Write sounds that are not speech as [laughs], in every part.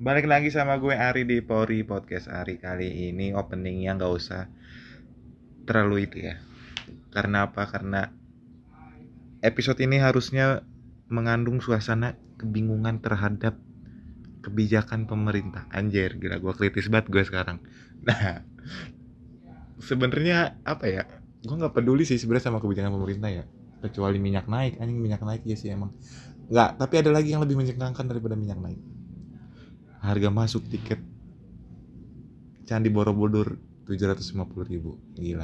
Balik lagi sama gue Ari di Pori Podcast Ari kali ini openingnya nggak usah terlalu itu ya. Karena apa? Karena episode ini harusnya mengandung suasana kebingungan terhadap kebijakan pemerintah. Anjir, gila gue kritis banget gue sekarang. Nah, sebenarnya apa ya? Gue nggak peduli sih sebenarnya sama kebijakan pemerintah ya. Kecuali minyak naik, anjing minyak naik ya sih emang. Nggak, tapi ada lagi yang lebih mencengangkan daripada minyak naik harga masuk tiket Candi Borobudur 750 ribu. Gila.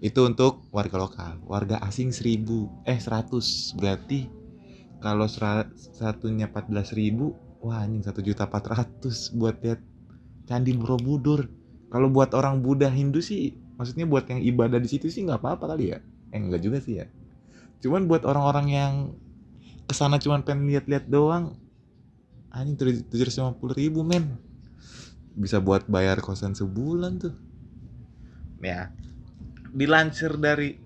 Itu untuk warga lokal. Warga asing 1000 eh 100 berarti kalau satunya 14 ribu wah anjing 1 juta 400 buat lihat Candi Borobudur. Kalau buat orang Buddha Hindu sih maksudnya buat yang ibadah di situ sih nggak apa-apa kali ya. Eh enggak juga sih ya. Cuman buat orang-orang yang ke sana cuman pengen lihat-lihat doang anjing tujuh ratus lima puluh ribu men. Bisa buat bayar kosan sebulan tuh. Ya. Dilansir dari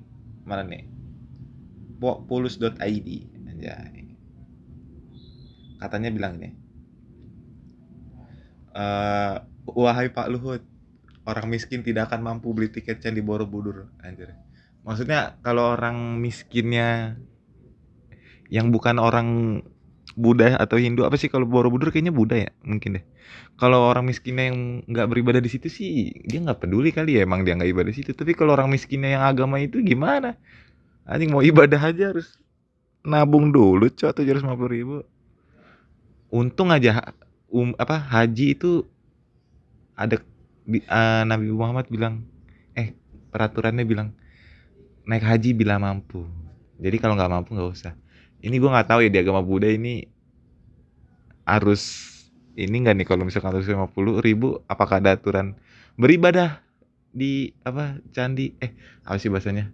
mana nih? Polus.id aja katanya bilang ini. Uh, wahai Pak Luhut orang miskin tidak akan mampu beli tiket Candi Borobudur anjir. Maksudnya kalau orang miskinnya yang bukan orang Buddha atau Hindu apa sih? Kalau Borobudur kayaknya Buddha ya mungkin deh. Kalau orang miskinnya yang nggak beribadah di situ sih dia nggak peduli kali ya emang dia nggak ibadah di situ. Tapi kalau orang miskinnya yang agama itu gimana? Anjing mau ibadah aja harus nabung dulu cok tujuh ratus ribu. Untung aja um, apa haji itu ada uh, Nabi Muhammad bilang eh peraturannya bilang naik haji bila mampu. Jadi kalau nggak mampu nggak usah ini gue nggak tahu ya di agama Buddha ini harus ini nggak nih? Kalau misalkan harus lima puluh ribu apakah ada aturan beribadah di apa candi? Eh apa sih bahasanya?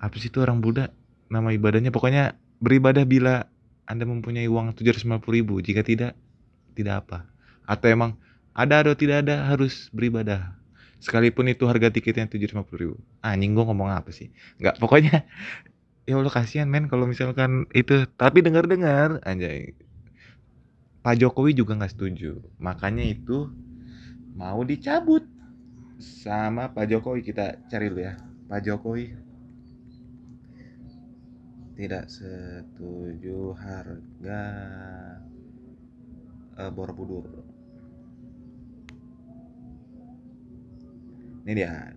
Apa sih itu orang Buddha? Nama ibadahnya pokoknya beribadah bila anda mempunyai uang tujuh ratus lima puluh ribu. Jika tidak tidak apa. Atau emang ada atau tidak ada harus beribadah. Sekalipun itu harga tiketnya tujuh ratus lima puluh ribu. Anjing gue ngomong apa sih? Nggak pokoknya ya Allah kasihan men kalau misalkan itu. Tapi dengar-dengar anjay Pak Jokowi juga nggak setuju. Makanya itu mau dicabut sama Pak Jokowi. Kita cari dulu ya. Pak Jokowi. Tidak setuju harga uh, Borobudur. Ini dia.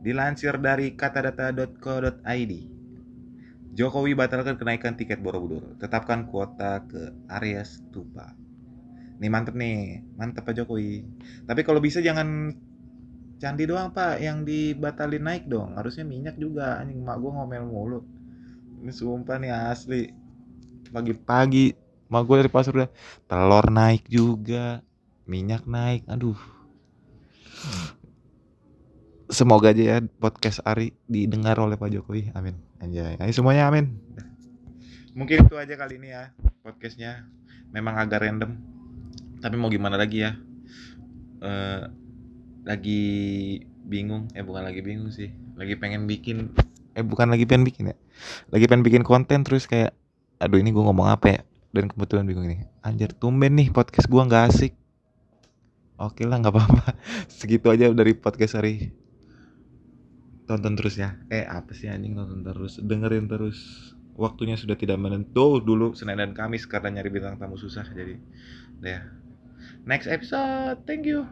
Dilansir dari katadata.co.id Jokowi batalkan kenaikan tiket Borobudur, tetapkan kuota ke area stupa. Nih mantep nih, mantep Pak Jokowi. Tapi kalau bisa jangan candi doang Pak, yang dibatalin naik dong. Harusnya minyak juga, anjing mak gue ngomel mulu. Ini sumpah nih asli. Pagi-pagi mak gue dari pasar udah telur naik juga, minyak naik, aduh semoga aja ya podcast Ari didengar oleh Pak Jokowi. Amin. Anjay. Ayo semuanya amin. Mungkin itu aja kali ini ya podcastnya. Memang agak random. Tapi mau gimana lagi ya? Uh, lagi bingung. Eh bukan lagi bingung sih. Lagi pengen bikin. Eh bukan lagi pengen bikin ya. Lagi pengen bikin konten terus kayak. Aduh ini gue ngomong apa ya? Dan kebetulan bingung nih. Anjir tumben nih podcast gue nggak asik. Oke lah nggak apa-apa. [laughs] Segitu aja dari podcast hari tonton terus ya? Eh apa sih anjing nonton terus? Dengerin terus. Waktunya sudah tidak menentu dulu Senin dan Kamis karena nyari bintang tamu susah jadi ya. Next episode. Thank you